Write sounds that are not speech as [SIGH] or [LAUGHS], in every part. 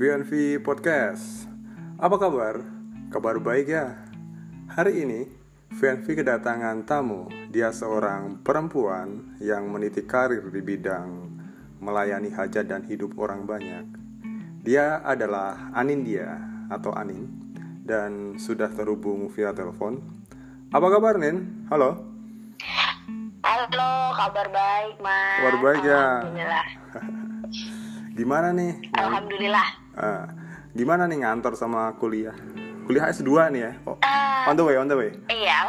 VNV Podcast. Apa kabar? Kabar baik ya. Hari ini VNV kedatangan tamu. Dia seorang perempuan yang meniti karir di bidang melayani hajat dan hidup orang banyak. Dia adalah Anindya atau Anin dan sudah terhubung via telepon. Apa kabar Nin? Halo. Halo, kabar baik, Mas. Kabar baik ya. Alhamdulillah. [LAUGHS] Gimana nih? Alhamdulillah. Ah, gimana nih ngantor sama kuliah? Kuliah S2 nih ya? Oh, Ah, on the way, on the way. iya.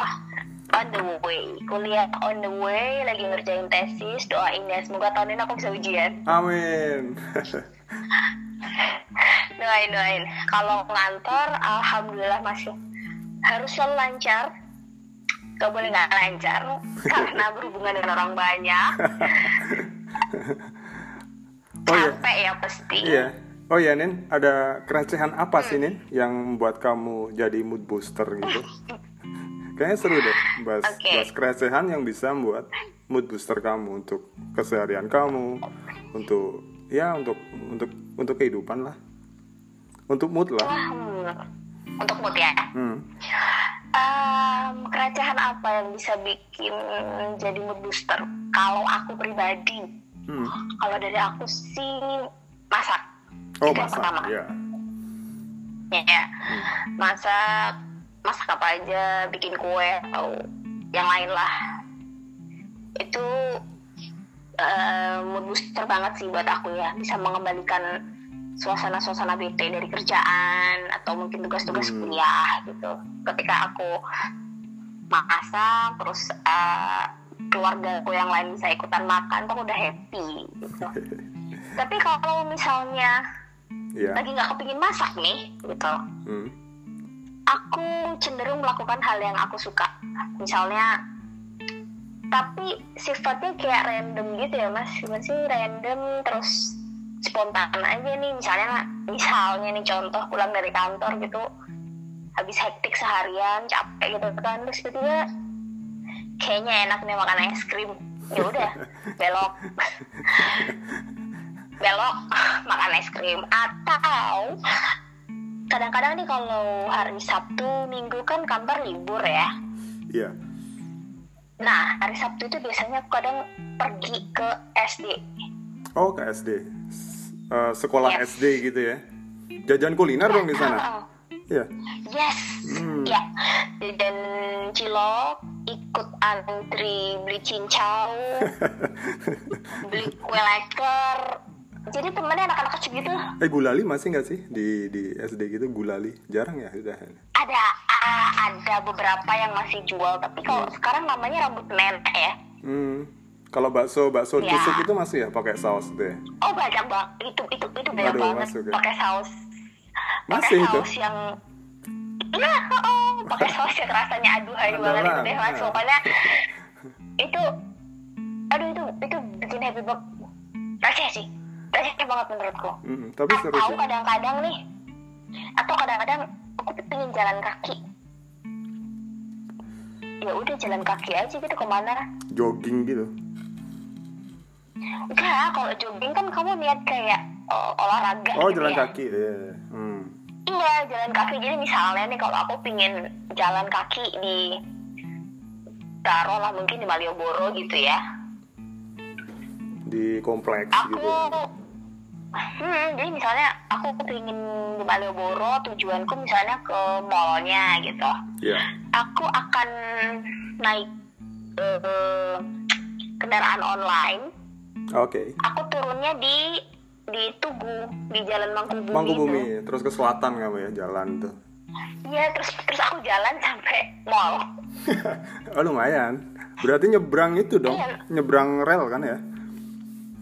On the way. Kuliah on the way, lagi ngerjain tesis. Doain ya, semoga tahun ini aku bisa ujian. Amin. [LAUGHS] Doain, doain. Kalau ngantor, Alhamdulillah masih harus selalu lancar. Gak boleh nggak lancar, [LAUGHS] karena berhubungan dengan orang banyak. oh iya. Capek ya pasti. Iya. Oh iya Nin, ada kerecehan apa sih Nin yang membuat kamu jadi mood booster gitu? [LAUGHS] Kayaknya seru deh bahas, Oke. bahas kerecehan yang bisa membuat mood booster kamu untuk keseharian kamu, untuk ya untuk untuk untuk kehidupan lah, untuk mood lah. Hmm. Untuk mood ya. Hmm. Em, kerecehan apa yang bisa bikin jadi mood booster? Kalau aku pribadi, Hmm. kalau dari aku sih masak. Oh yang masak, pertama. ya. Ya, ya. masak, masak apa aja, bikin kue atau yang lain lah. Itu eh, mood booster banget sih buat aku ya, bisa mengembalikan suasana-suasana bete dari kerjaan atau mungkin tugas-tugas Hmm. kuliah gitu. Ketika aku masak, terus eh, keluarga aku yang lain bisa ikutan makan, tuh aku udah happy gitu. [LAUGHS] Tapi kalau misalnya Iya. lagi nggak kepingin masak nih gitu. Hmm. aku cenderung melakukan hal yang aku suka. Misalnya tapi sifatnya kayak random gitu ya mas. Gimana sih random terus spontan aja nih. Misalnya misalnya nih contoh pulang dari kantor gitu. Habis hektik seharian capek gitu kan. Terus tiba-tiba kayaknya enak nih makan es krim. Ya udah [LAUGHS] belok [LAUGHS] belok [LAUGHS] makan es krim atau kadang-kadang nih kalau hari Sabtu Minggu kan kantor libur ya Iya. nah hari Sabtu itu biasanya aku kadang pergi ke SD Oh ke SD. S- eh, sekolah Yes. SD gitu ya. Jajan kuliner dong di sana. Iya. yes Hmm. ya dan cilok ikut antri beli cincau [LAUGHS] beli kue leker jadi temennya anak-anak kecil gitu Eh gulali masih nggak sih di di SD gitu gulali? Jarang ya sudah. ada ada beberapa yang masih jual tapi kalau sekarang namanya rambut nenek ya Hmm. Kalau bakso bakso Ya. tusuk itu masih ya pakai saus deh. oh banyak banget itu itu itu banyak Aduh, banget ya. pakai saus pakai Masih itu? saus yang nah oh pakai [LAUGHS] saus yang rasanya aduhai banget itu deh mas nah. pokoknya itu aduh itu itu bikin happy banget receh sih receh banget menurutku Hmm, tapi seru atau kadang-kadang nih atau kadang-kadang aku pengen jalan kaki ya udah jalan kaki aja gitu ke mana Jogging gitu. enggak kalau jogging kan kamu niat kayak uh, olahraga Oh gitu jalan ya. kaki. Iya. Hmm. iya jalan kaki jadi misalnya nih kalau aku pingin jalan kaki di taruhlah mungkin di Malioboro gitu ya Di kompleks aku gitu. Hmm, jadi misalnya aku pingin di Malioboro tujuanku misalnya ke mallnya gitu Iya. aku akan naik eh, kendaraan online. Oke. Aku turunnya di di Tugu di Jalan Mangkubumi. Mangkubumi itu. terus ke selatan kamu ya jalan tuh. Iya terus terus aku jalan sampai mall. [LAUGHS] oh lumayan. Berarti nyebrang itu dong. Iya. Nyebrang rel kan ya?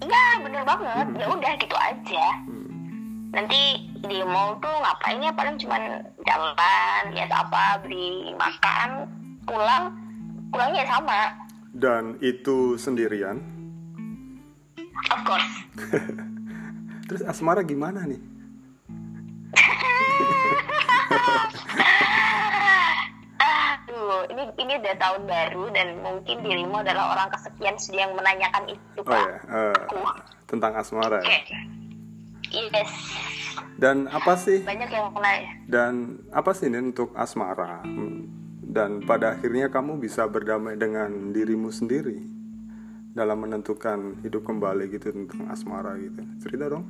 Iya bener banget. Ya udah gitu aja. Hmm. Nanti di mall tuh ngapain ya paling cuman jalan lihat apa beli makan pulang pulangnya sama Dan itu sendirian. of course [LAUGHS] Terus asmara gimana nih? [LAUGHS] Aduh, ini ini udah tahun baru dan mungkin dirimu adalah orang kesekian yang menanyakan itu Oh Pak. ya, Aku. tentang asmara ya. yes Dan apa sih banyak yang kena ya dan apa sih ini untuk asmara? Dan pada akhirnya kamu bisa berdamai dengan dirimu sendiri dalam menentukan hidup kembali gitu tentang asmara gitu. Cerita dong.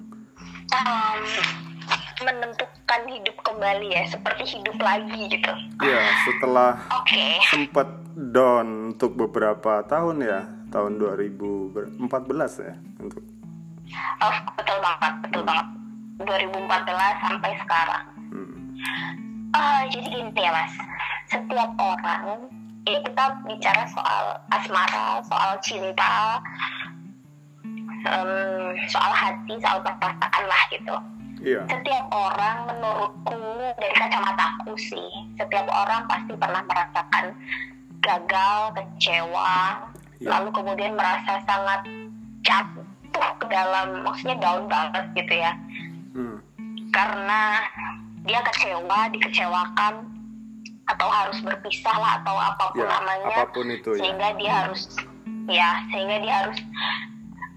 um, menentukan hidup kembali ya seperti hidup lagi gitu. Ya, setelah oke. sempat down untuk beberapa tahun ya, tahun 2014 ya untuk oh, betul banget betul banget. 2014 sampai sekarang. Hmm, Ah, jadi gini ya mas. Setiap orang ini kita bicara soal asmara soal cinta em, soal hati soal perasaan lah gitu iya, setiap orang menurutku dari kacamataku sih setiap orang pasti pernah merasakan gagal kecewa Ya. lalu kemudian merasa sangat jatuh ke dalam maksudnya down banget gitu ya hmm, karena dia kecewa dikecewakan atau harus berpisah lah atau apa pun ya namanya apa pun itu ya. sehingga dia harus ya sehingga dia harus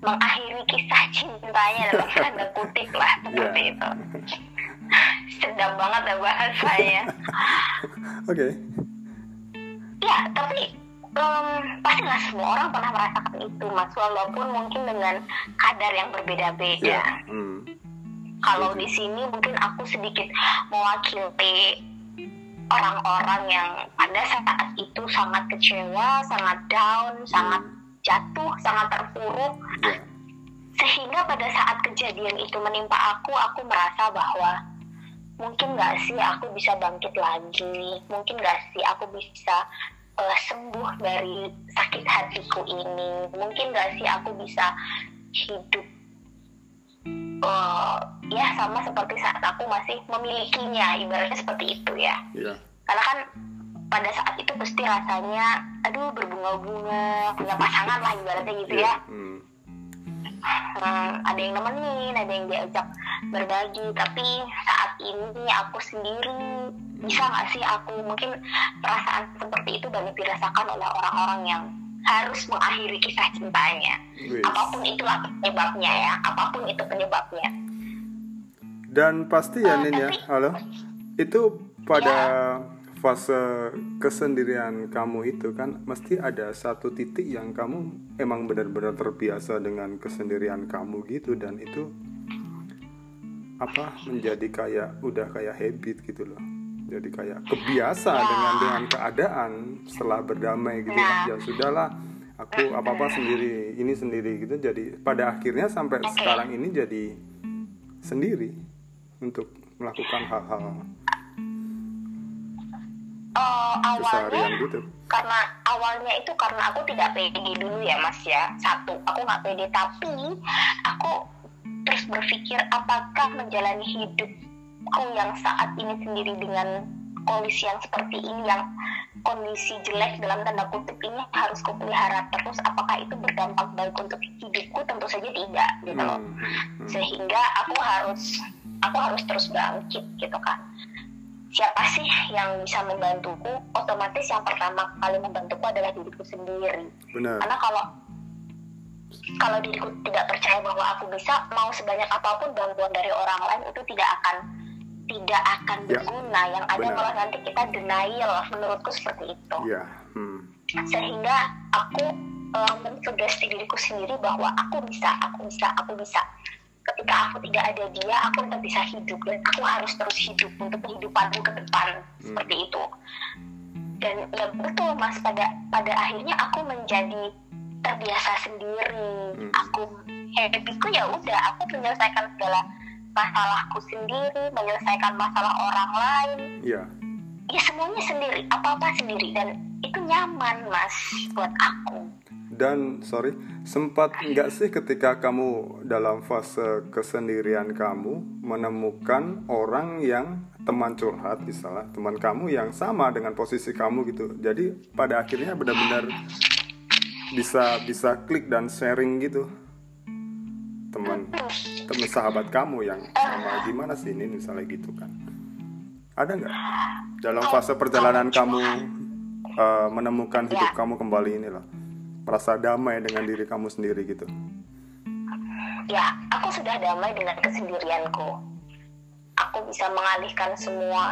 mengakhiri kisah cintanya dalam [LAUGHS] tanda kutip lah seperti Ya. itu. Sedap banget ya bahasanya. Oke, ya tapi pasti nggak semua orang pernah merasakan itu mas. Walaupun mungkin dengan kadar yang berbeda-beda. Ya, hmm, kalau di sini mungkin aku sedikit mewakili orang-orang yang pada saat itu sangat kecewa, sangat down, sangat jatuh, sangat terpuruk. Ya, sehingga pada saat kejadian itu menimpa aku, aku merasa bahwa mungkin nggak sih aku bisa bangkit lagi, mungkin nggak sih aku bisa eh, sembuh dari sakit hatiku ini, mungkin nggak sih aku bisa hidup eh, ya sama seperti saat aku masih memilikinya, ibaratnya seperti itu ya. Ya, karena kan pada saat itu pasti rasanya aduh berbunga-bunga punya pasangan lah ibaratnya gitu ya. hmm, Hmm, ada yang nemenin ada yang diajak berbagi tapi saat ini aku sendiri bisa nggak sih aku mungkin perasaan seperti itu banyak dirasakan oleh orang-orang yang harus mengakhiri kisah cintanya. Wis. apa pun itulah penyebabnya ya apa pun itu penyebabnya. Dan pasti ya Eh, Nin ya, halo. Itu pada fase kesendirian kamu itu kan mesti ada satu titik yang kamu emang benar-benar terbiasa dengan kesendirian kamu gitu dan itu apa menjadi kayak udah kayak habit gitu loh. Jadi kayak kebiasa Ya. dengan dengan keadaan setelah berdamai gitu Nah. ya sudahlah aku apa-apa sendiri, ini sendiri gitu jadi pada akhirnya sampai sekarang ini jadi sendiri untuk melakukan hal-hal Eh, awalnya gitu. karena awalnya itu karena aku tidak pede dulu ya mas ya. Satu aku nggak pede. Tapi aku terus berpikir apakah menjalani hidupku yang saat ini sendiri dengan kondisi yang seperti ini yang kondisi jelek dalam tanda kutip ini harus kupelihara terus apakah itu berdampak baik untuk hidupku? Tentu saja tidak gitu loh. Hmm, hmm, hmm. sehingga aku harus aku harus terus bangkit gitu kan siapa sih yang bisa membantuku otomatis yang pertama kali membantuku adalah diriku sendiri Benar. karena kalau kalau diriku tidak percaya bahwa aku bisa mau sebanyak apa pun bantuan dari orang lain itu tidak akan tidak akan Ya, berguna yang ada benar. malah nanti kita denial menurutku seperti itu Iya. Hmm. sehingga aku uh, mensugesti diriku sendiri bahwa aku bisa, aku bisa, aku bisa. Ketika aku tidak ada dia, aku tetap bisa hidup dan aku harus terus hidup untuk kehidupanku ke depan seperti itu. Dan ya betul mas pada pada akhirnya aku menjadi terbiasa sendiri. Hmm. Aku happyku ya udah, aku menyelesaikan segala masalahku sendiri, menyelesaikan masalah orang lain, Iya. ya semuanya sendiri apa apa sendiri dan itu nyaman mas buat aku Dan sorry, sempat nggak sih ketika kamu dalam fase kesendirian kamu menemukan orang yang teman curhat misalnya teman kamu yang sama dengan posisi kamu gitu. Jadi pada akhirnya benar-benar bisa bisa klik dan sharing gitu. Teman teman sahabat kamu yang sama gimana sih ini? misalnya gitu kan. Ada nggak dalam fase perjalanan kamu eh, menemukan hidup Ya. kamu kembali ini loh merasa damai dengan diri kamu sendiri gitu? Ya aku sudah damai dengan kesendirianku. Aku bisa mengalihkan semua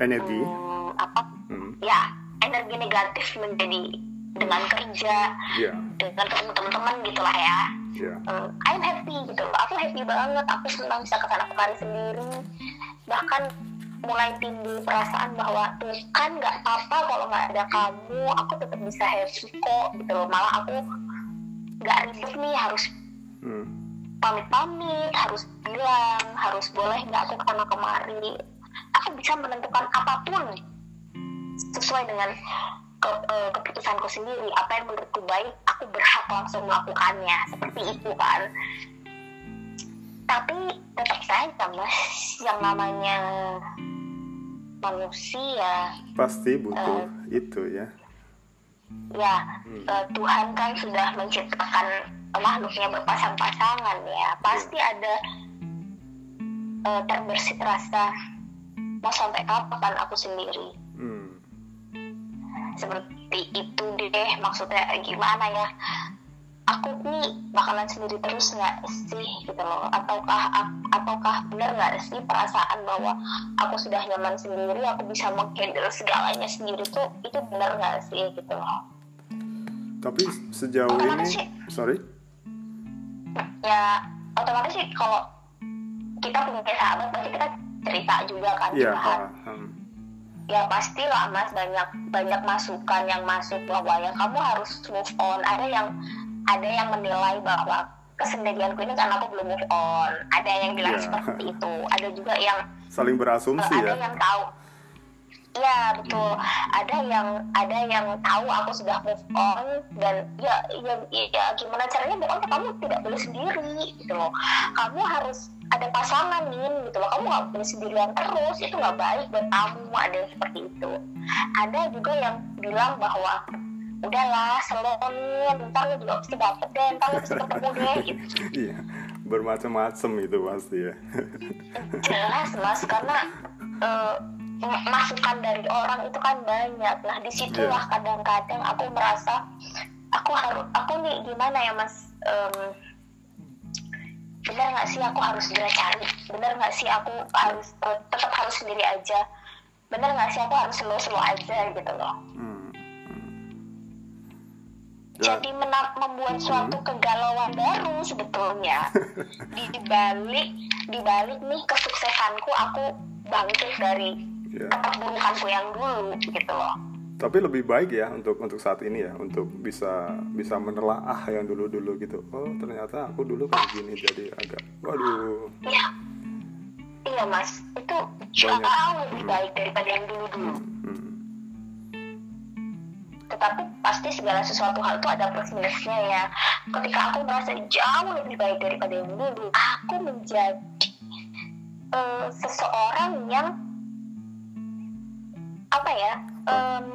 energi? hmm, apa? Hmm. ya energi negatif menjadi dengan kerja ya. dengan ketemu teman-teman gitulah ya. Ya. Hmm, I'm happy gitu. Aku happy banget. Aku senang bisa ke sana kemari sendiri. Bahkan mulai timbul perasaan bahwa tuh kan nggak apa-apa kalau nggak ada kamu aku tetap bisa happy kok gitu loh. Malah aku nggak ribet nih harus hmm. pamit-pamit harus bilang harus boleh nggak aku ke sana kemari. Aku bisa menentukan apa pun sesuai dengan ke- eh, keputusanku sendiri. Apa yang menurutku baik aku berhak langsung melakukannya. Seperti itu kan tapi tetap saja mas. Yang namanya manusia pasti butuh itu ya. ya Hmm. eh, Tuhan kan sudah menciptakan makhluknya berpasang-pasangan ya. Pasti ada eh, terbersit rasa. Mau sampai kapan aku sendiri? Hmm. seperti itu deh maksudnya gimana ya aku nih bakalan sendiri terus nggak sih gitu loh. Ataukah ataukah benar nggak sih perasaan bahwa aku sudah nyaman sendiri aku bisa menghandle segalanya sendiri tuh itu benar nggak sih gitu loh. Tapi sejauh Otomatis ini sih. sorry? Ya otomatis sih kalau kita punya sahabat pasti kita cerita juga kan iya curhat. paham. Ya pastilah mas banyak banyak masukan yang masuk bahwa ya kamu harus move on. Ada yang ada yang menilai bahwa kesendirianku ini karena aku belum move on ada yang bilang Iya. seperti itu ada juga yang saling berasumsi ada ya yang tahu Iya betul. Ada yang ada yang tahu aku sudah move on dan ya ya, ya gimana caranya pokoknya kamu tidak boleh sendiri gitu loh. Kamu harus ada pasangan nih gitu loh. Kamu nggak boleh sendirian terus itu nggak baik buat kamu. Ada yang seperti itu. Ada juga yang bilang bahwa udahlah selonin ntar lu juga pasti dapet deh ntar lu pasti ketemu deh [LAUGHS] gitu. Iya bermacam-macam itu pasti ya. Jelas mas karena eh, m- masukan dari orang itu kan banyak. Nah di situlah kadang-kadang aku merasa aku harus aku nih gimana ya mas? Em, benar nggak sih aku harus segera cari? Benar nggak sih aku harus eh, tetap harus sendiri aja? Benar nggak sih aku harus slow slow aja gitu loh. Hmm. Jadi mena- membuat suatu kegalauan baru sebetulnya. [LAUGHS] Di balik di balik nih kesuksesanku aku bangkit dari ya. keterburukanku yang dulu gitu loh. Tapi lebih baik ya untuk untuk saat ini ya untuk bisa bisa menelaah yang dulu-dulu gitu. Oh ternyata aku dulu kayak gini jadi agak waduh. iya. Iya mas. Itu jauh lebih baik daripada yang dulu dulu Hmm, tetapi pasti segala sesuatu hal itu ada plus minusnya ya ketika aku merasa jauh lebih baik daripada yang dulu aku menjadi eh, seseorang yang apa ya em,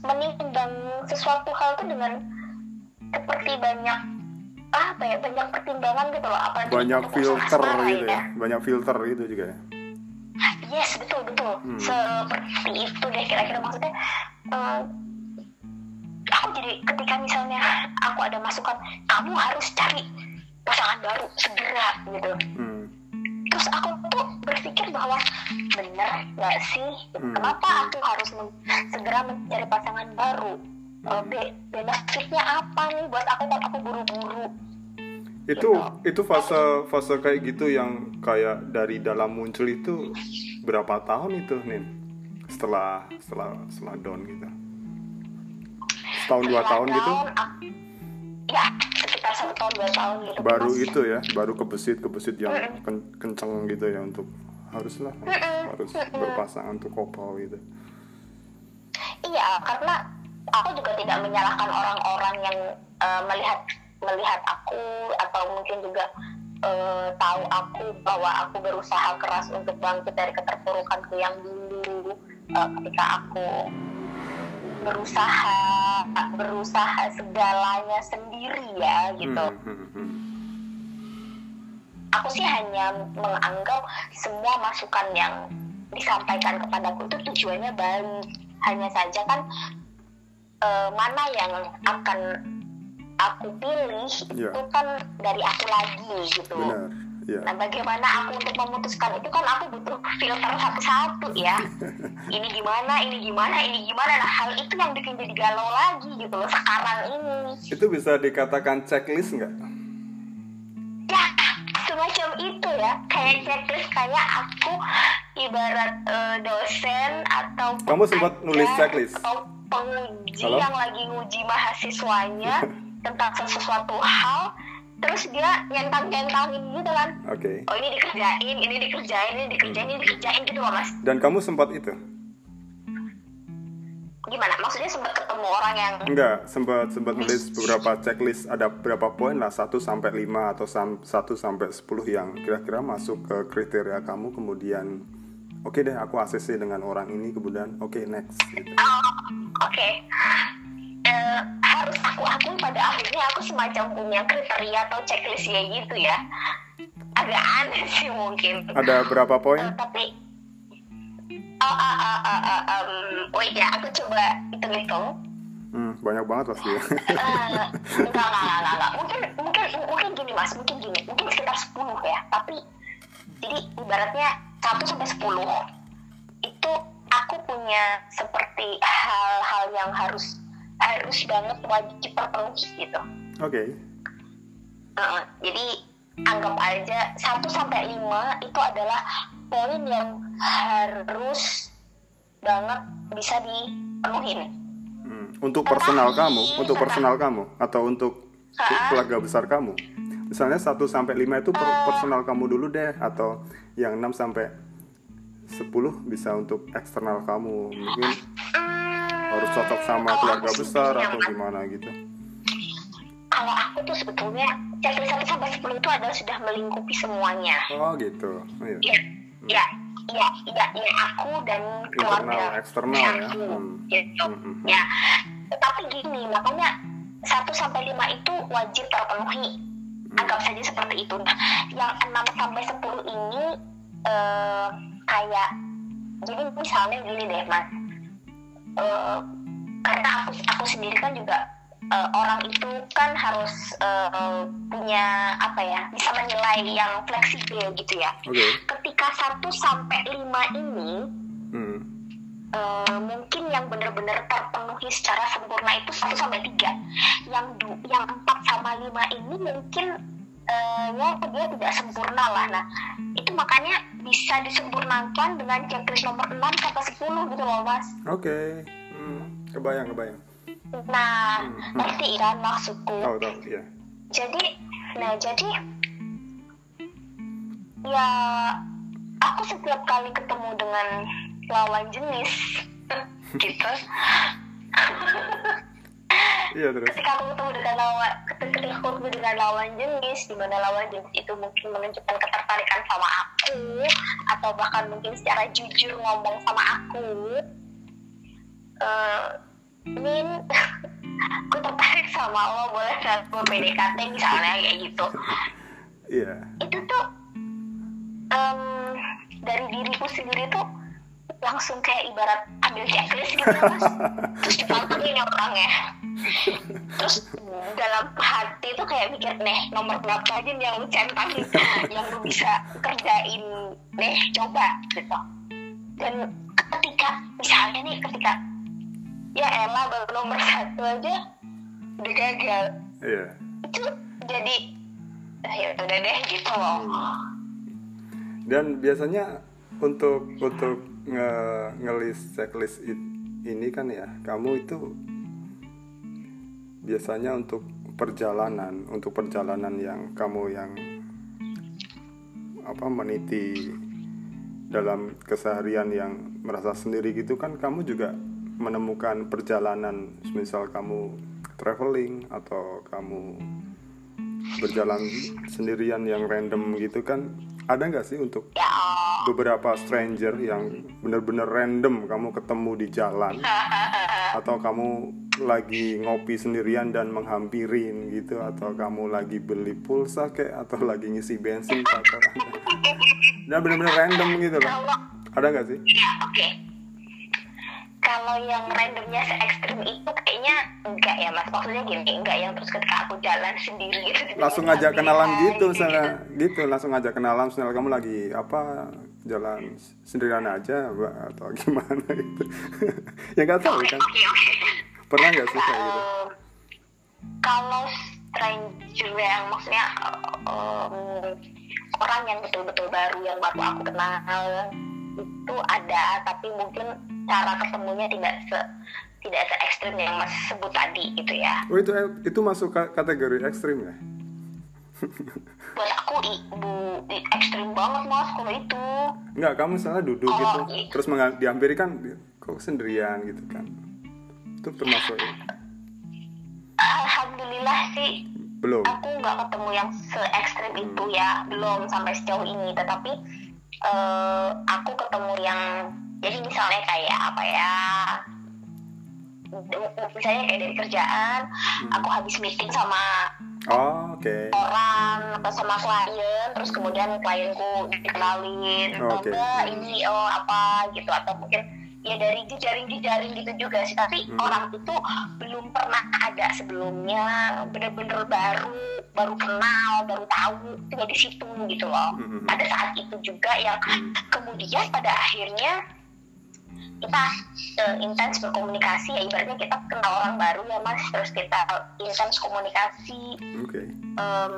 menimbang sesuatu hal itu dengan seperti banyak apa ya banyak pertimbangan gitu loh apalagi banyak filter gitu ya. Banyak filter gitu juga ya. Yes, betul betul. Hmm. Seperti itu deh kira-kira maksudnya. eh, aku jadi ketika misalnya aku ada masukan, kamu harus cari pasangan baru segera gitu. Hmm, Terus aku tuh berpikir bahwa bener nggak sih? Hmm. Kenapa aku harus men- segera mencari pasangan baru? Be- benefitnya apa nih buat aku kalau aku buru-buru? Itu itu fase fase kayak gitu yang kayak dari dalam muncul itu berapa tahun itu nih? Setelah setelah setelah down gitu. Setahun dua tahun gitu. aku- ya sekitar satu tahun dua tahun gitu. baru Mas. itu ya baru kebesit kebesit yang ken- kenceng gitu ya untuk haruslah harus berpasangan untuk kopal gitu Iya, karena aku juga tidak menyalahkan orang-orang yang eh, melihat melihat aku atau mungkin juga eh, tahu aku bahwa aku berusaha keras untuk bangkit dari keterpurukanku yang dulu eh, ketika aku berusaha berusaha segalanya sendiri ya gitu. Hmm, hmm, hmm. Aku sih hanya menganggap semua masukan yang disampaikan kepadaku itu tujuannya baik. Hanya saja kan eh, mana yang akan aku pilih Iya. itu kan dari aku lagi gitu benar ya Nah, bagaimana aku untuk memutuskan itu kan aku butuh filter satu-satu ya. [LAUGHS] Ini gimana, ini gimana, ini gimana. Nah, hal itu yang bikin jadi galau lagi gitu loh sekarang ini. itu bisa dikatakan checklist nggak Ya, semacam itu ya. Kayak checklist kayak aku ibarat eh, dosen atau Kamu sempat nulis checklist? atau penguji Halo? yang lagi nguji mahasiswanya [LAUGHS] tentang sesuatu hal terus dia nyentang-nyentangin gitu kan. Oke. Oh ini dikerjain, ini dikerjain, ini dikerjain, ini dikerjain gitu loh mas. dan kamu sempat itu? Gimana? Maksudnya sempat ketemu orang yang Enggak, sempat sempat nulis beberapa checklist. Ada berapa poin lah 1 sampai 5 atau sam, 1 sampai 10 yang kira-kira masuk ke kriteria kamu. Kemudian oke deh aku ACC dengan orang ini kemudian oke next gitu. oh, oke Eh, harus aku akui pada akhirnya aku semacam punya kriteria atau checklist ya gitu ya. Agak aneh sih mungkin. Ada berapa poin? tapi oh, ah, ah, ah, ah, um, wait ya, aku coba hitung-hitung. Hmm, banyak banget pasti ya. Eh, enggak, enggak, [LAUGHS] enggak, enggak, enggak. Mungkin, mungkin, mungkin gini mas, mungkin gini, mungkin sekitar 10 ya. Tapi, jadi ibaratnya 1 sampai 10 itu aku punya seperti hal-hal yang harus harus banget wajib terpenuhi gitu. Oke. Eh, jadi anggap aja 1 sampai 5 itu adalah poin yang harus banget bisa dipenuhin. Hmm, Untuk personal kamu, untuk personal kamu atau untuk Ah. keluarga besar kamu. Misalnya 1 sampai 5 itu per- Ah. personal kamu dulu deh atau yang 6 sampai 10 bisa untuk eksternal kamu. Mungkin harus cocok sama keluarga besar atau gimana gitu. kalau aku tuh sebetulnya checklist 1 sampai 10 itu adalah sudah melingkupi semuanya. Oh gitu. Iya. Ya, ya, ya, ya, ya aku dan keluarga eksternal ya. aku, Hmm. gitu. Hmm, hmm. Ya, tetapi gini, makanya 1 sampai 5 itu wajib terpenuhi. Hmm. Anggap saja seperti itu. Nah, yang 6 sampai 10 ini eh, kayak jadi misalnya gini deh, Mas. Eh, karena aku aku sendiri kan juga eh, orang itu kan harus eh, punya apa ya bisa menilai yang fleksibel gitu ya Oke. ketika 1 sampai 5 ini Hmm. eh, mungkin yang benar-benar terpenuhi secara sempurna itu 1 sampai 3 yang du, yang 4 sama 5 ini mungkin eh, ya dia tidak sempurna lah nah makanya bisa disempurnakan dengan checklist nomor 6 sampai 10 gitu loh mas Oke. Hmm, Kebayang, kebayang. nah Hmm. ngerti kan maksudku Tahu, tahu. Iya. jadi nah jadi ya aku setiap kali ketemu dengan lawan jenis [LAUGHS] gitu Iya terus. ketika aku ketemu dengan lawan ketika aku dengan lawan jenis di mana lawan jenis itu mungkin menunjukkan ketertarikan sama aku atau bahkan mungkin secara jujur ngomong sama aku. Eh Min [LAUGHS] aku tertarik sama lo boleh nggak gue PDKT misalnya kayak gitu. Iya. itu tuh em, dari diriku sendiri tuh langsung kayak ibarat ambil checklist gitu mas. [LAUGHS] Terus dipantengin ya orangnya terus dalam hati tuh kayak mikir nih nomor berapa aja nih yang lu centangin yang lu bisa kerjain? Deh coba gitu. Dan ketika misalnya nih ketika ya elah baru nomor satu aja udah gagal. Iya. itu jadi "Ah, ya udah deh gitu loh. Dan biasanya untuk untuk nge ngelis checklist it- ini kan ya, kamu itu biasanya untuk perjalanan, untuk perjalanan yang kamu yang apa meniti dalam keseharian yang merasa sendiri gitu kan kamu juga menemukan perjalanan. Misal kamu traveling atau kamu berjalan sendirian yang random gitu kan ada nggak sih untuk beberapa stranger yang bener-bener random kamu ketemu di jalan [LAUGHS] atau kamu lagi ngopi sendirian dan menghampirin gitu atau kamu lagi beli pulsa kayak atau [LAUGHS] lagi ngisi bensin atau dan bener-bener random gitu loh. Ada nggak sih? Ya oke. Kalau yang randomnya se ekstrim itu kayaknya enggak ya mas. Maksudnya gini enggak yang terus ketika aku jalan sendiri gitu. Langsung ngajak kenalan gitu misalnya. gitu langsung ngajak kenalan misalnya kamu lagi apa jalan sendirian aja Mbak, atau [LAUGHS] gimana gitu. [LAUGHS] Ya nggak tahu kan. pernah nggak sih kayak gitu? Kalau stranger yang maksudnya em, orang yang betul-betul baru yang baru aku kenal itu ada tapi mungkin cara ketemunya tidak se tidak se ekstrim yang mas sebut tadi gitu ya. Oh itu itu masuk ka- kategori ekstrim ya [LAUGHS] buat aku ibu ekstrim banget mas kalau itu. Enggak, kamu misalnya duduk Oh, gitu. terus dihampiri kan kok sendirian gitu kan. Itu termasuk alhamdulillah sih belum? aku nggak ketemu yang se ekstrim itu ya belum sampai sejauh ini. Tetapi eh, aku ketemu yang jadi misalnya kayak apa ya misalnya kayak dari kerjaan aku habis meeting sama oh oke orang atau sama klien terus kemudian klienku dikenalin oh, Oke. Mbak, ini oh apa gitu atau mungkin ya dari jejaring-jejaring gitu juga sih tapi Hmm. orang itu belum pernah ada sebelumnya bener-bener baru baru kenal baru tahu tinggal di situ gitu loh Hmm. pada saat itu juga yang kemudian pada akhirnya kita eh, intens berkomunikasi ya ibaratnya kita kenal orang baru ya mas. Terus kita intens komunikasi oke. um,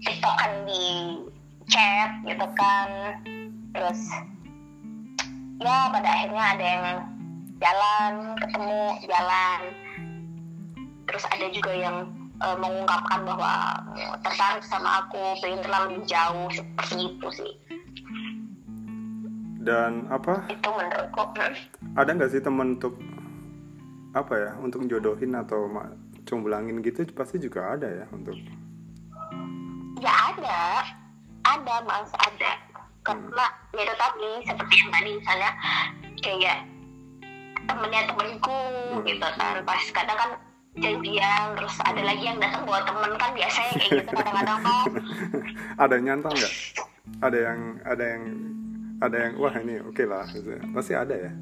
tiktokan di chat gitu kan. Terus ya pada akhirnya ada yang jalan ketemu jalan. Terus ada juga yang eh, mengungkapkan bahwa tertarik sama aku pengen lebih jauh seperti itu sih dan apa? Itu menurutku hmm. ada nggak sih temen untuk apa ya untuk jodohin atau comblangin gitu? Pasti juga ada ya untuk. Ya ada. Ada mas ada. Karena ya itu tadi seperti yang tadi misalnya kayak temennya temenku Hmm. gitu kan. Pas kadang kan janjian terus ada lagi yang datang bawa temen kan biasanya kayak gitu kadang-kadang kan [LAUGHS] ada yang nyantol nggak? Ada yang ada yang ada yang wah ini oke lah. Gitu. pasti ada ya.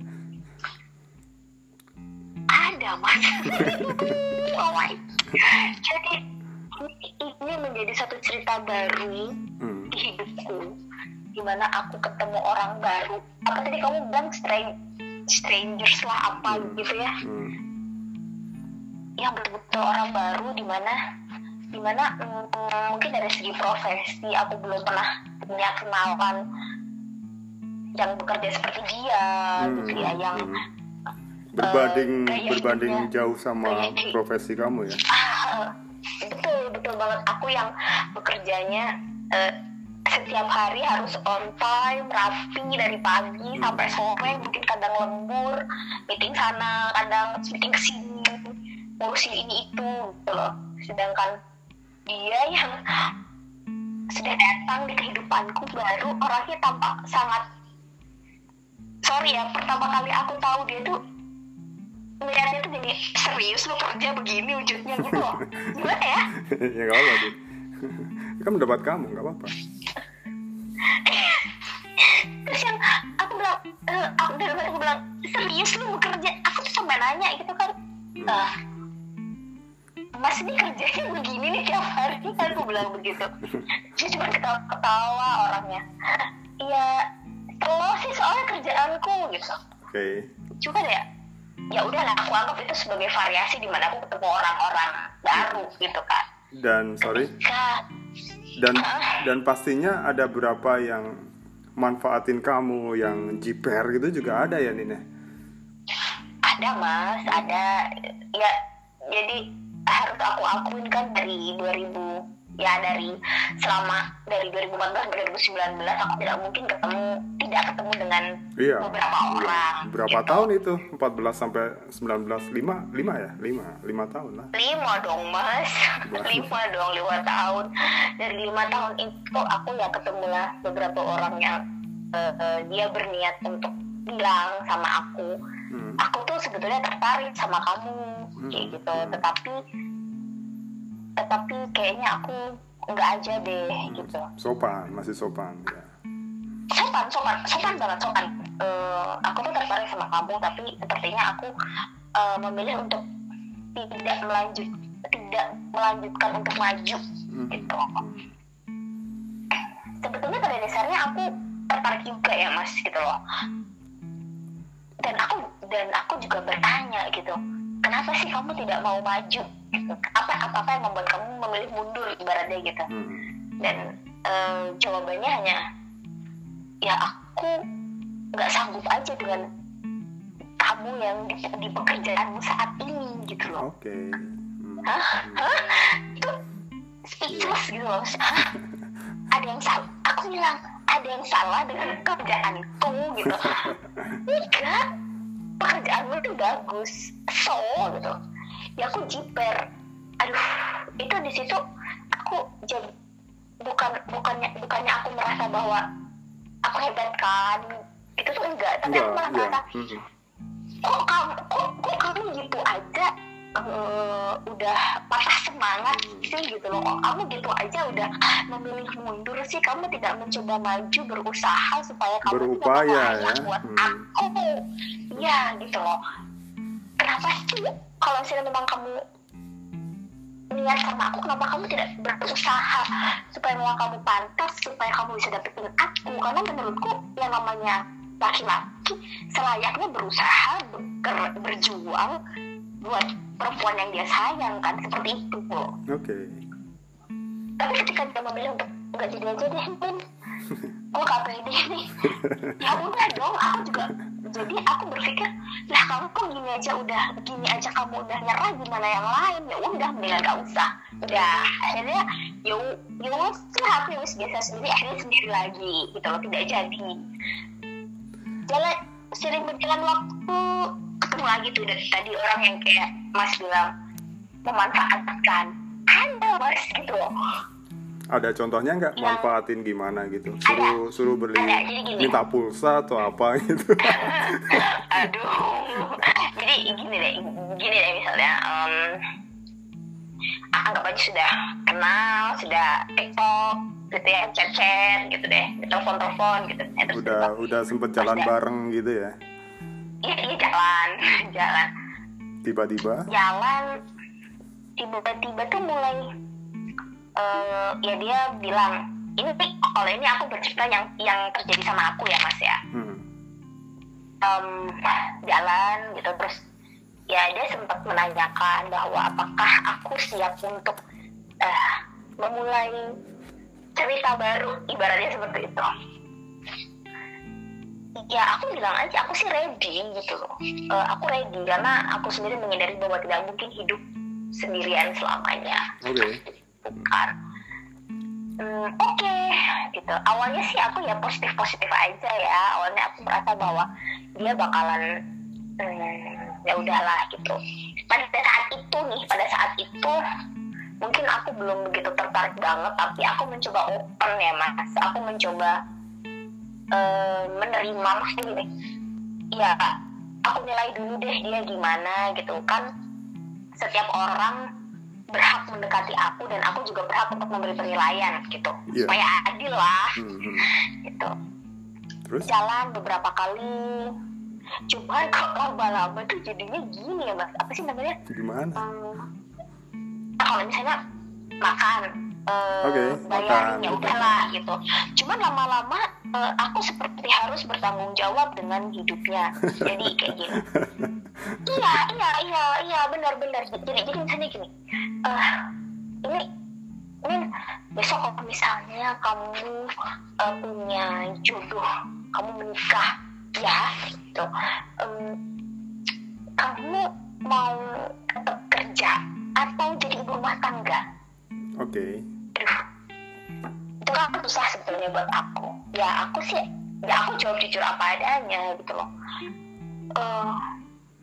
Ada mas. [LAUGHS] Oh my jadi ini menjadi satu cerita baru hmm. di hidupku di mana aku ketemu orang baru. Apa tadi kamu bilang? Stran- strangers lah apa gitu ya? Hmm. yang betul-betul orang baru di mana di mana mm, mungkin dari segi profesi aku belum pernah punya kenalan yang bekerja seperti dia Hmm. gitu ya yang Hmm. berbanding gaya berbanding hidupnya. jauh sama hidup. profesi kamu ya ah, betul betul banget aku yang bekerjanya eh, setiap hari harus on time rapi dari pagi sampai sore mungkin kadang lembur meeting sana kadang meeting ke sini ngurusin ini itu gitu loh sedangkan dia yang sudah datang di kehidupanku baru orangnya tampak sangat sorry ya pertama kali aku tahu dia tuh melihatnya tuh jadi serius lo kerja begini wujudnya gitu loh. [LAUGHS] Gimana ya? Ya nggak apa-apa sih kan mendapat kamu nggak apa-apa. Terus yang aku bilang eh, aku dalam hati aku bilang serius lu bekerja? Aku tuh sampai nanya gitu kan. "Eh, mas ini kerjanya begini nih tiap hari. Kan aku bilang begitu. [LAUGHS] Dia cuma ketawa-ketawa orangnya. Iya lo sih soalnya kerjaanku gitu. Oke. Cuma ya ya udah lah aku anggap itu sebagai variasi di mana aku ketemu orang-orang baru gitu kan dan sorry. Kak, dan dan pastinya ada berapa yang manfaatin kamu yang jiper gitu juga ada ya Nina ada mas ada. Ya jadi harus aku akuin kan dari 2000 ya dari selama dari 2014 ke 2019 aku tidak mungkin ketemu tidak ketemu dengan iya. beberapa orang berapa gitu. tahun itu? 14 sampai 19 5 5 ya? 5 5 tahun lah. Lima dong mas. Wah. lima dong lima tahun. Dari lima tahun itu aku ya ketemu lah beberapa orang yang eh, eh, dia berniat untuk bilang sama aku. Hmm. aku tuh sebetulnya tertarik sama kamu kayak Hmm. gitu. Tetapi tetapi kayaknya aku nggak aja deh gitu. sopan masih sopan ya. Sopan sopan sopan banget sopan. Uh, aku tuh tertarik sama kamu tapi sepertinya aku uh, memilih untuk tidak melanjut tidak melanjutkan untuk maju Mhm. gitu. sebetulnya pada dasarnya aku tertarik juga ya mas gitu loh. Dan aku dan aku juga bertanya gitu kenapa sih kamu tidak mau maju gitu apa apa apa yang membuat kamu memilih mundur ibaratnya gitu Mhm. dan eh, jawabannya hanya ya aku nggak sanggup aja dengan kamu yang di, di pekerjaanmu saat ini gitu loh Oke. Mhm. Hah? Hah? itu speechless gitu loh Hah? ada yang salah aku bilang ada yang salah dengan pekerjaanku gitu [LAUGHS] enggak pekerjaanmu itu bagus. So gitu. Ya aku jiper. Aduh itu di situ aku jadi bukan bukannya bukannya aku merasa bahwa aku hebat kan? Itu tuh enggak tapi Enggak, aku malah iya. merasa Mhm. kok kamu kok, kok kamu gitu aja eh, udah patah semangat sih gitu loh. Kok kamu gitu aja udah memilih mundur sih. Kamu tidak mencoba maju berusaha supaya kamu Berupaya, ya. buat Hmm. aku. Ya gitu loh. Kenapa sih kalau misalnya memang kamu niat sama aku kenapa kamu tidak berusaha supaya memang kamu pantas supaya kamu bisa dapetin aku? Karena menurutku yang namanya laki-laki selayaknya berusaha ber- berjuang buat perempuan yang dia sayang kan seperti itu Oke. tapi ketika dia memilih untuk nggak jadi aja deh Min gue gak pede nih. Ya udah dong aku juga jadi aku berpikir lah kamu kok gini aja udah gini aja kamu udah nyerah gimana yang lain? Ya udah mendingan gak usah. Udah akhirnya ya ya sih aku ya wis biasa sendiri akhirnya sendiri lagi gitu loh tidak jadi. Jalan sering berjalan waktu lagi tuh dari tadi orang yang kayak mas bilang memanfaatkan ada mas gitu loh Ada contohnya nggak manfaatin gimana gitu? Suruh suruh beli Ada, minta pulsa atau apa gitu? [LAUGHS] aduh jadi gini deh gini deh misalnya em, anggap aja sudah kenal sudah tiktok gitu ya chat chat gitu deh telepon telepon gitu ya, terus udah udah sempet jalan Ada. bareng gitu ya? Iya jalan [LAUGHS] jalan Tiba-tiba? jalan tiba-tiba tuh mulai eh, ya dia bilang ini kalau ini aku bercerita yang yang terjadi sama aku ya mas ya Hmm. em, jalan gitu terus ya dia sempat menanyakan bahwa apakah aku siap untuk eh, memulai cerita baru ibaratnya seperti itu ya aku bilang aja aku sih ready gitu loh. Eh, aku ready karena aku sendiri menyadari bahwa tidak mungkin hidup sendirian selamanya. Oke. bukan. Hmm, oke gitu. Awalnya sih aku ya positif positif aja ya. Awalnya aku merasa bahwa dia bakalan hmm, ya udahlah gitu. Pada saat itu nih pada saat itu mungkin aku belum begitu tertarik banget tapi aku mencoba open ya mas. Aku mencoba eh, menerima maksudnya gini ya aku nilai dulu deh dia gimana gitu kan setiap orang berhak mendekati aku dan aku juga berhak untuk memberi penilaian gitu Iya. supaya adil lah Hmm, hmm. gitu Terus? jalan beberapa kali cuman kok lama-lama tuh jadinya gini ya mas apa sih namanya Gimana? Hmm, nah, kalau misalnya makan eh, Oke, bayarin makan, ya gitu. udahlah gitu cuman lama-lama eh, aku seperti harus bertanggung jawab dengan hidupnya. Jadi kayak gini. Iya iya iya iya benar-benar jadi jadi misalnya gini. Eh ini ini besok kalau misalnya kamu eh, punya jodoh kamu menikah ya gitu. Em, kamu mau tetap kerja atau jadi ibu rumah tangga? Oke. Aduh, itu kan susah sebetulnya buat aku ya aku sih ya aku jawab jujur apa adanya gitu loh Eh,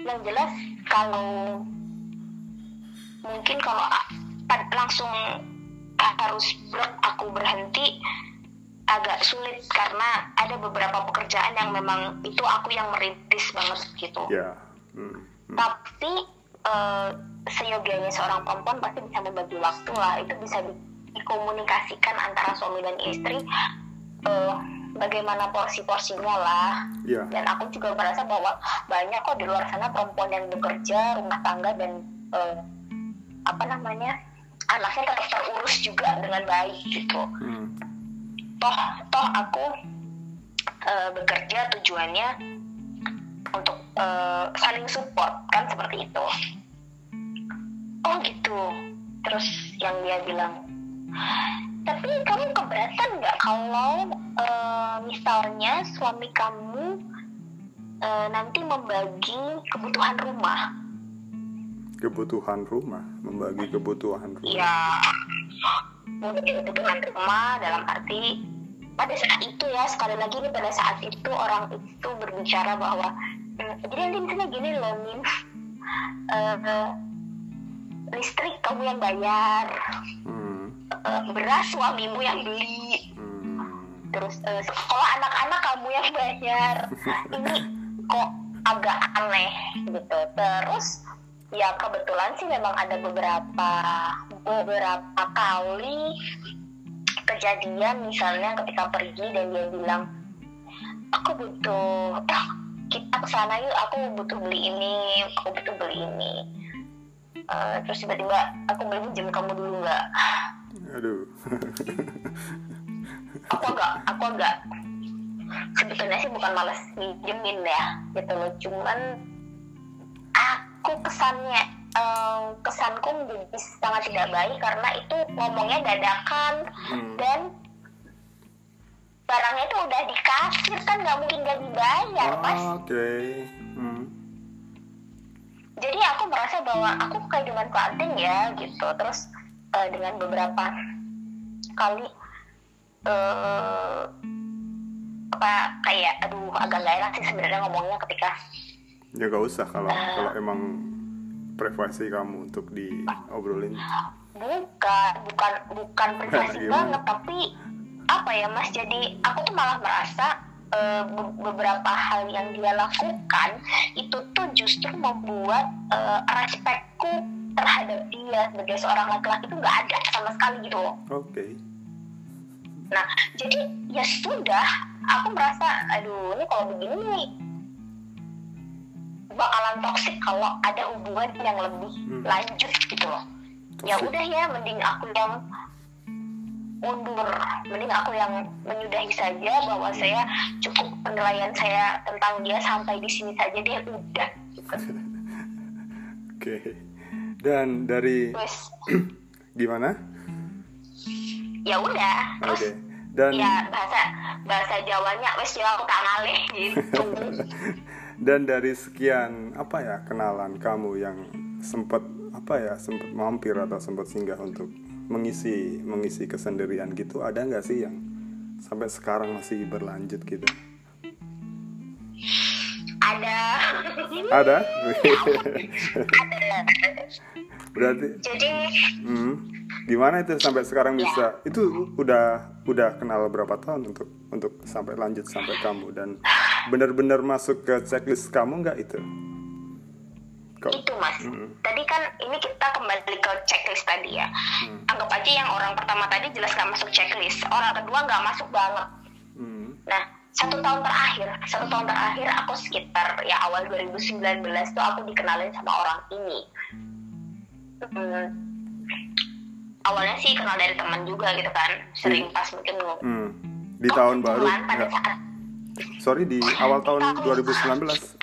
yang jelas kalau mungkin kalau pad- langsung harus brek aku berhenti agak sulit karena ada beberapa pekerjaan yang memang itu aku yang merintis banget gitu Ya. Hmm, hmm. tapi eh, seyogianya seorang perempuan pasti bisa membagi waktu lah itu bisa dikomunikasikan antara suami dan istri eh, bagaimana porsi-porsinya lah Iya. dan aku juga merasa bahwa banyak kok di luar sana perempuan yang bekerja rumah tangga dan eh, apa namanya anaknya tetap terurus juga dengan baik gitu Hmm. toh toh aku eh, bekerja tujuannya untuk eh, saling support kan seperti itu oh gitu terus yang dia bilang tapi kamu keberatan nggak kalau eh, misalnya suami kamu eh, nanti membagi kebutuhan rumah? Kebutuhan rumah, membagi kebutuhan rumah. ya membagi kebutuhan rumah dalam arti pada saat itu ya sekali lagi nih pada saat itu orang itu berbicara bahwa "Hmm, jadi nanti misalnya gini loh Min. [LAUGHS] Eh, listrik kamu yang bayar Eh, beras suamimu yang beli. Hmm. terus eh, sekolah anak-anak kamu yang bayar. [LAUGHS] Ini kok agak aneh gitu. Terus ya kebetulan sih memang ada beberapa beberapa kali kejadian. Misalnya ketika pergi dan dia bilang aku butuh eh kita ke sana yuk aku butuh beli ini aku butuh beli ini. Eh, terus tiba-tiba aku beli pinjam kamu dulu nggak Aduh. aku agak aku agak sebetulnya sih bukan males minjemin ya gitu loh cuman aku kesannya eh, kesanku menjadi sangat tidak baik karena itu ngomongnya dadakan Hmm. dan barangnya itu udah dikasih kan nggak mungkin gak dibayar mas Ah, Oke. Hmm. jadi aku merasa bahwa aku kayak dimanfaatin ya gitu terus eh, dengan beberapa kali eh apa kayak aduh agak gak enak sih sebenarnya ngomongnya ketika Ya gak usah kalau kalau emang privasi kamu untuk diobrolin. bukan bukan bukan [LAUGHS] privasi banget tapi apa ya mas? Jadi aku tuh malah merasa be- beberapa hal yang dia lakukan itu tuh justru membuat eh, respekku terhadap dia sebagai seorang laki-laki itu nggak ada sama sekali gitu loh Oke. Nah, jadi ya sudah, aku merasa, aduh ini kalau begini nih bakalan toksik kalau ada hubungan yang lebih Hmm. lanjut gitu loh. Ya udah ya, mending aku yang mundur, mending aku yang menyudahi saja bahwa saya cukup penilaian saya tentang dia sampai di sini saja dia udah. Gitu. [LAUGHS] Oke. Dan dari Terus [CLEARS THROAT] gimana? ya udah, Oke. terus Dan ya bahasa bahasa Jawanya wes ya tak ngalih gitu. [LAUGHS] dan dari sekian apa ya kenalan kamu yang sempat apa ya sempat mampir atau sempat singgah untuk mengisi mengisi kesendirian gitu ada nggak sih yang sampai sekarang masih berlanjut gitu ada ada [LAUGHS] berarti jadi hmm, gimana itu sampai sekarang bisa? Itu udah udah kenal berapa tahun untuk untuk sampai lanjut sampai kamu? Dan benar-benar masuk ke checklist kamu nggak itu? Kok? Itu mas. Tadi kan ini kita kembali ke checklist tadi ya. Anggap aja yang orang pertama tadi jelas nggak masuk checklist. Orang kedua nggak masuk banget. Hmm, nah satu tahun terakhir satu tahun terakhir aku sekitar ya awal 2019 tuh aku dikenalin sama orang ini Hmm, awalnya sih kenal dari teman juga gitu kan sering pas mungkin hmm. di tahun baru pada nggak? saat sorry di awal tahun 2019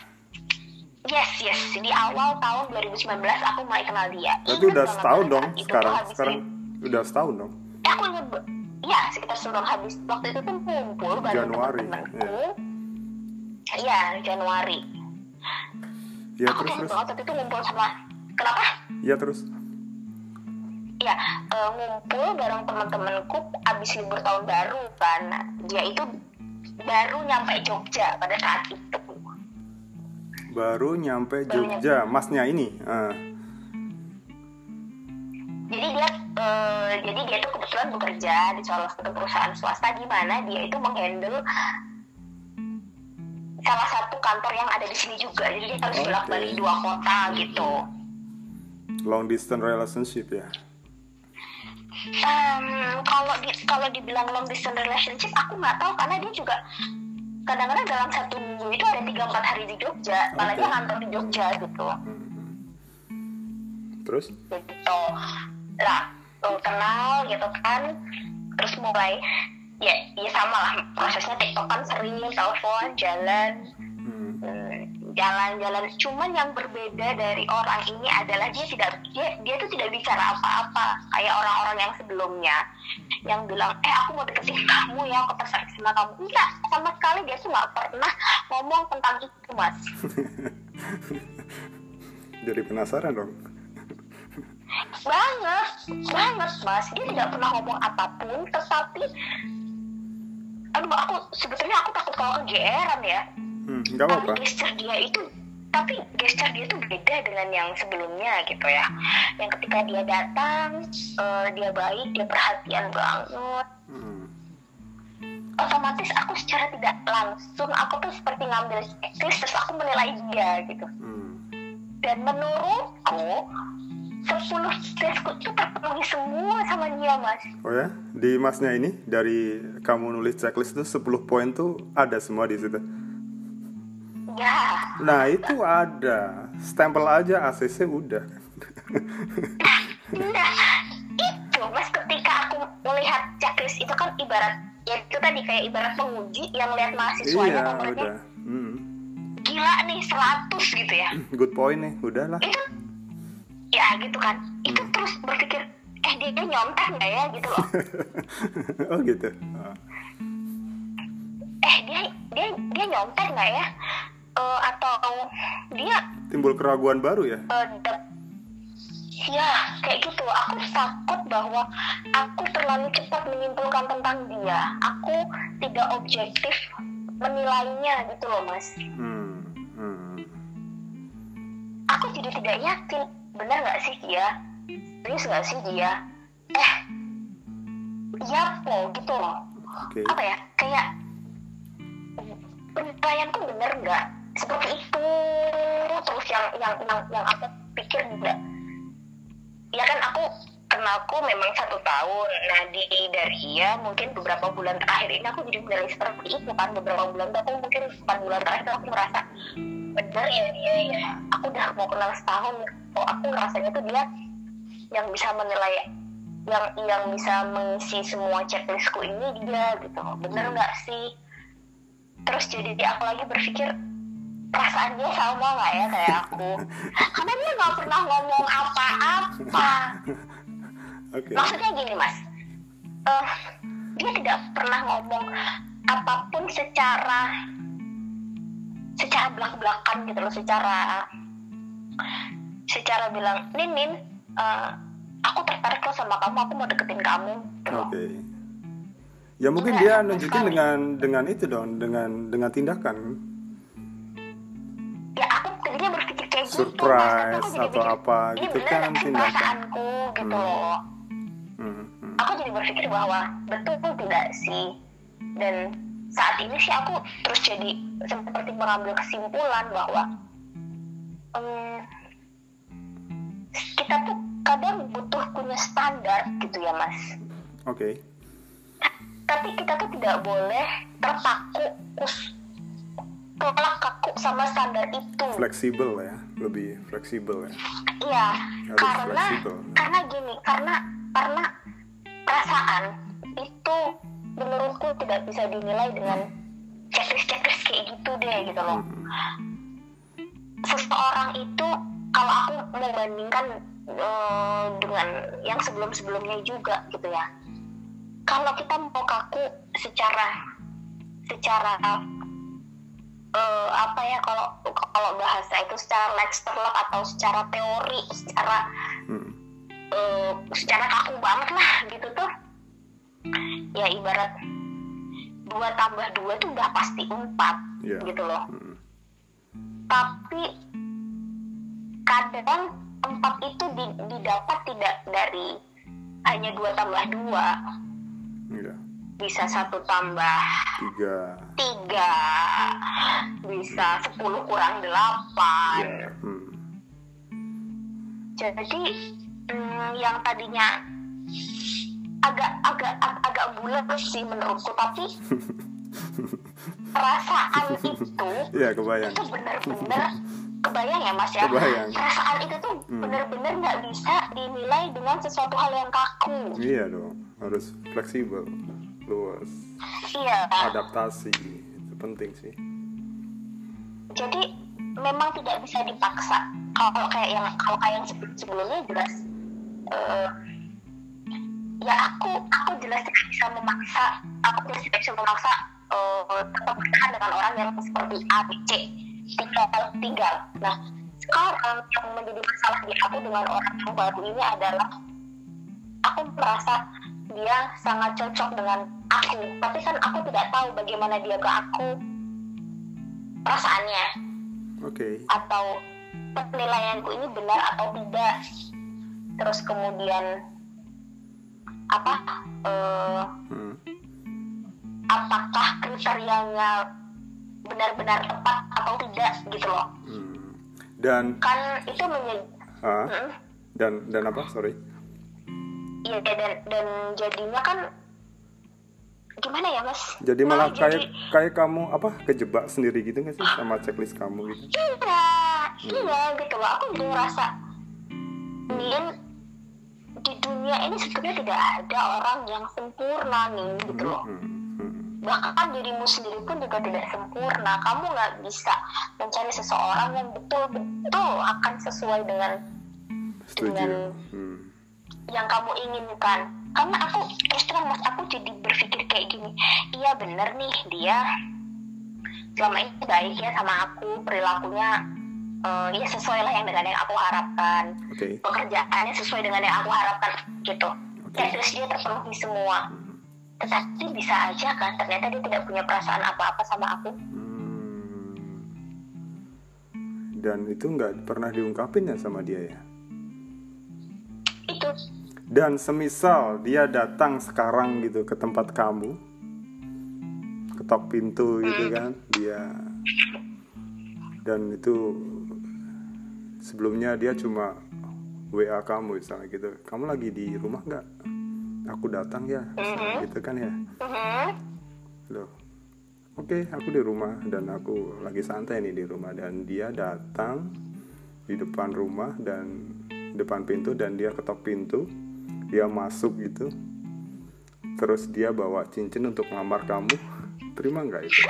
Yes, yes. Di awal tahun 2019 aku mulai kenal dia. berarti udah setahun dong itu sekarang sekarang ini- udah setahun dong Eh, aku ingat, iya sekitar setahun habis. Waktu itu tuh kumpul bareng Januari, teman-temanku. Iya, Januari. ya aku terus terus banget waktu itu ngumpul sama kenapa? ya terus Iya, eh, ngumpul bareng teman-temanku abis libur tahun baru kan. Dia itu baru nyampe Jogja pada saat itu. baru nyampe Baru Jogja masnya ini ah. jadi dia eh, jadi dia tuh kebetulan bekerja di salah satu perusahaan swasta di mana dia itu menghandle salah satu kantor yang ada di sini juga jadi dia harus Oke. bolak balik dua kota gitu long distance relationship ya um, kalau di kalau dibilang long distance relationship aku nggak tahu karena dia juga kadang-kadang dalam satu minggu itu ada tiga empat hari di Jogja malah Oke. dia ngantor di Jogja gitu Terus? gitu lah lo kenal gitu kan terus mulai ya ya sama lah prosesnya tiktokan sering telepon jalan Hmm. Hmm, jalan-jalan. Cuman yang berbeda dari orang ini adalah dia tidak dia dia tuh tidak bicara apa-apa kayak orang-orang yang sebelumnya. Yang bilang eh aku mau deketin kamu ya aku tertarik sama kamu. Enggak sama sekali dia tuh nggak pernah ngomong tentang itu mas. [LAUGHS] Jadi penasaran dong. banget banget mas. Dia tidak pernah ngomong apa pun tetapi aduh aku sebetulnya aku takut kalau kegeeran ya Hmm, tapi apa-apa. gesture dia itu tapi gesture dia itu beda dengan yang sebelumnya gitu ya yang ketika dia datang eh, dia baik dia perhatian banget Hmm. otomatis aku secara tidak langsung aku tuh seperti ngambil checklist terus aku menilai dia gitu Hmm. dan menurutku 10 checklistku itu terpenuhi semua sama dia mas Oh ya, di masnya ini dari kamu nulis checklist itu 10 poin tuh ada semua di situ. Ya Nah itu ada, stempel aja ACC udah. Nah, itu mas ketika aku melihat checklist itu kan ibarat ya itu tadi kayak ibarat penguji yang lihat mahasiswanya iya udah. Hmm. gila nih 100 gitu ya. Good point nih, udahlah. Itu ya gitu kan. Itu terus berpikir eh dia, dia nyontek nggak ya gitu loh. [LAUGHS] oh gitu. Oh. Eh dia dia dia nyontek nggak ya? Eh, atau dia Timbul keraguan baru ya? dap- ya kayak gitu aku takut bahwa aku terlalu cepat menyimpulkan tentang dia aku tidak objektif menilainya gitu loh mas Hmm. Hmm. aku jadi tidak yakin benar nggak sih dia serius nggak sih dia eh iya po gitu loh Oke. apa ya kayak penilaianku bener nggak seperti itu. Terus yang yang yang yang aku pikir juga. Ya kan aku kenalku memang satu tahun. Nah di dari dia mungkin beberapa bulan terakhir ini aku jadi menilai seperti itu kan. Beberapa bulan aku mungkin empat bulan terakhir aku merasa bener ya dia ya aku udah mau kenal setahun. Kok aku ngerasanya tuh dia yang bisa menilai yang yang bisa mengisi semua checklistku ini dia gitu. Bener nggak sih? Terus jadi aku lagi berpikir perasaan dia sama nggak ya kayak aku karena dia nggak pernah ngomong apa-apa Oke. maksudnya gini mas Eh, dia tidak pernah ngomong apa pun secara secara belak-belakan gitu loh secara secara bilang Nin Nin eh, aku tertarik loh sama kamu aku mau deketin kamu gitu. Oke. Ya mungkin Enggak, dia nunjukin sekali. dengan dengan itu dong, dengan dengan tindakan tadinya berpikir kayak gitu Surprise aku jadi atau apa ini gitu kan perasaanku gitu Hmm. loh Hmm, hmm. aku jadi berpikir bahwa betul tidak sih dan saat ini sih aku terus jadi seperti mengambil kesimpulan bahwa em, kita tuh kadang butuh punya standar gitu ya mas Oke. tapi kita tuh tidak boleh terpaku tolak kaku sama standar itu Fleksibel ya, lebih fleksibel ya. Iya, karena fleksibel. karena gini, karena karena perasaan itu menurutku tidak bisa dinilai dengan checklist-checklist kayak gitu deh gitu loh. Hmm. Seseorang itu kalau aku membandingkan eh, dengan yang sebelum-sebelumnya juga gitu ya. Kalau kita mau kaku secara secara eh, apa ya kalau kalau bahasa itu secara lab atau secara teori secara Hmm. eh, secara kaku banget lah gitu tuh ya ibarat dua tambah dua tuh udah pasti empat Iya. gitu loh Hmm. tapi kadang empat itu di- didapat tidak dari hanya dua tambah dua. Bisa satu tambah Tiga. tiga bisa sepuluh kurang delapan Iya. Hmm. jadi mm, yang tadinya agak agak ag- agak bulat sih menurutku tapi [LAUGHS] perasaan itu Iya kebayang. itu benar-benar kebayang ya mas ya Kebayang. perasaan itu tuh Hmm. benar-benar nggak bisa dinilai dengan sesuatu hal yang kaku Iya dong, harus fleksibel, luas, iya adaptasi itu penting sih. jadi memang tidak bisa dipaksa. Kalau kayak yang kalau kayak yang sebelum sebelumnya jelas eh, ya aku aku jelas tidak bisa memaksa aku jelas tidak bisa memaksa eh, tetap bertahan dengan orang yang seperti A B C tinggal tinggal. Nah sekarang yang menjadi masalah di aku dengan orang yang baru ini adalah aku merasa dia sangat cocok dengan aku tapi kan aku tidak tahu bagaimana dia ke aku perasaannya Oke, atau penilaianku ini benar atau tidak terus kemudian apa eh, Hmm. apakah kriterianya benar-benar tepat atau tidak gitu loh Hmm. Dan kan itu menjadi ah, Hmm, dan dan apa? Sorry. Iya dan dan jadinya kan gimana ya mas Jadi malah Nah, kayak jadi- kayak kamu apa kejebak sendiri gitu nggak sih sama checklist kamu gitu? iya iya gitu loh aku jadi ngerasa Min di dunia ini sebetulnya tidak ada orang yang sempurna nih gitu loh Hmm. Hmm. bahkan dirimu sendiri pun juga tidak sempurna kamu nggak bisa mencari seseorang yang betul-betul akan sesuai dengan Setuju. Dengan- Hmm. Yang kamu inginkan karena aku terus terang mas aku jadi berpikir kayak gini iya bener nih dia selama ini baik ya sama aku perilakunya eh, ya sesuai lah yang dengan yang aku harapkan Oke. pekerjaannya sesuai dengan yang aku harapkan gitu Oke. ya terus dia terpenuhi semua tetapi bisa aja kan ternyata dia tidak punya perasaan apa-apa sama aku Hmm. Dan itu nggak pernah diungkapin ya sama dia ya? Dan semisal dia datang sekarang gitu ke tempat kamu, ketok pintu gitu kan, dia dan itu sebelumnya dia cuma WA kamu misalnya gitu, kamu lagi di rumah nggak? Aku datang ya, misalnya gitu kan ya. Mhm. Loh, oke aku di rumah dan aku lagi santai nih di rumah dan dia datang di depan rumah dan depan pintu dan dia ketok pintu, dia masuk gitu, terus dia bawa cincin untuk ngamar kamu, terima nggak itu?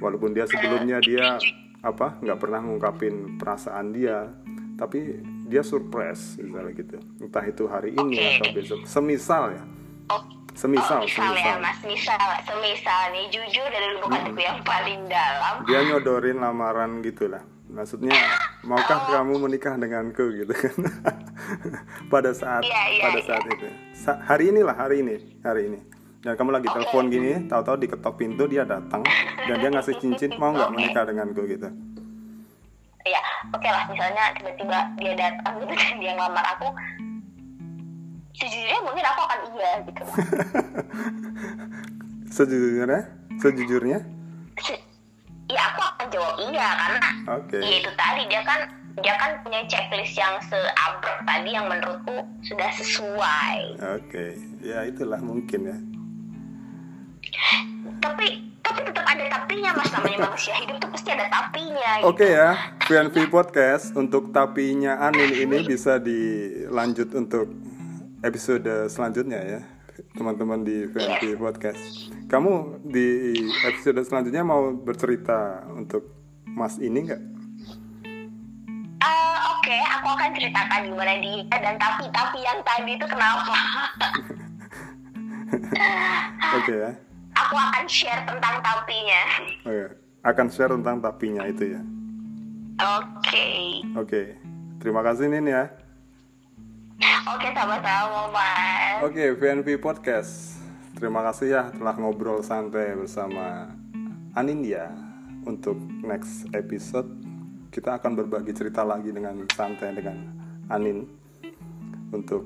Walaupun dia sebelumnya dia apa nggak pernah ngungkapin perasaan dia, tapi dia surprise misalnya gitu, entah itu hari ini Oke. atau besok, semisal ya, oh semisal, oh, misal ya semisal. mas. Misal semisal nih. Jujur dari lubuk hatiku yang paling dalam. Dia nyodorin lamaran gitu lah maksudnya maukah Oh. kamu menikah denganku gitu kan [LAUGHS] pada saat Iya, iya, pada iya. saat itu Sa- hari inilah hari ini hari ini dan kamu lagi Oke. telepon gini tahu-tahu diketok pintu dia datang dan dia ngasih cincin mau nggak Oke. menikah denganku gitu ya oke lah misalnya tiba-tiba dia datang [LAUGHS] gitu dan dia ngelamar aku sejujurnya mungkin aku akan iya gitu [LAUGHS] sejujurnya sejujurnya ya jawab iya karena oke. ya itu tadi dia kan dia kan punya checklist yang seabrek tadi yang menurutku sudah sesuai. Oke. Ya itulah mungkin ya. Tapi tapi tetap ada tapinya mas. Namanya [LAUGHS] manusia hidup tuh pasti ada tapinya gitu. Oke ya, VNV Podcast untuk tapinya Anin ini bisa dilanjut untuk episode selanjutnya ya, teman-teman di VNV Podcast. Kamu di episode selanjutnya mau bercerita untuk Mas ini nggak? Eh, oke aku akan ceritakan gimana dia dan tapi tapi yang tadi itu kenapa [LAUGHS] Oke ya, aku akan share tentang tapinya oke. Akan share tentang tapinya itu ya. oke Oke, terima kasih Nin ya. oke sama-sama mas Oke, VNV Podcast. Terima kasih ya telah ngobrol santai bersama Anindya. Untuk next episode, kita akan berbagi cerita lagi dengan santai dengan Anin untuk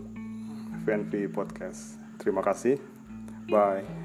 VNV Podcast. Terima kasih. Bye.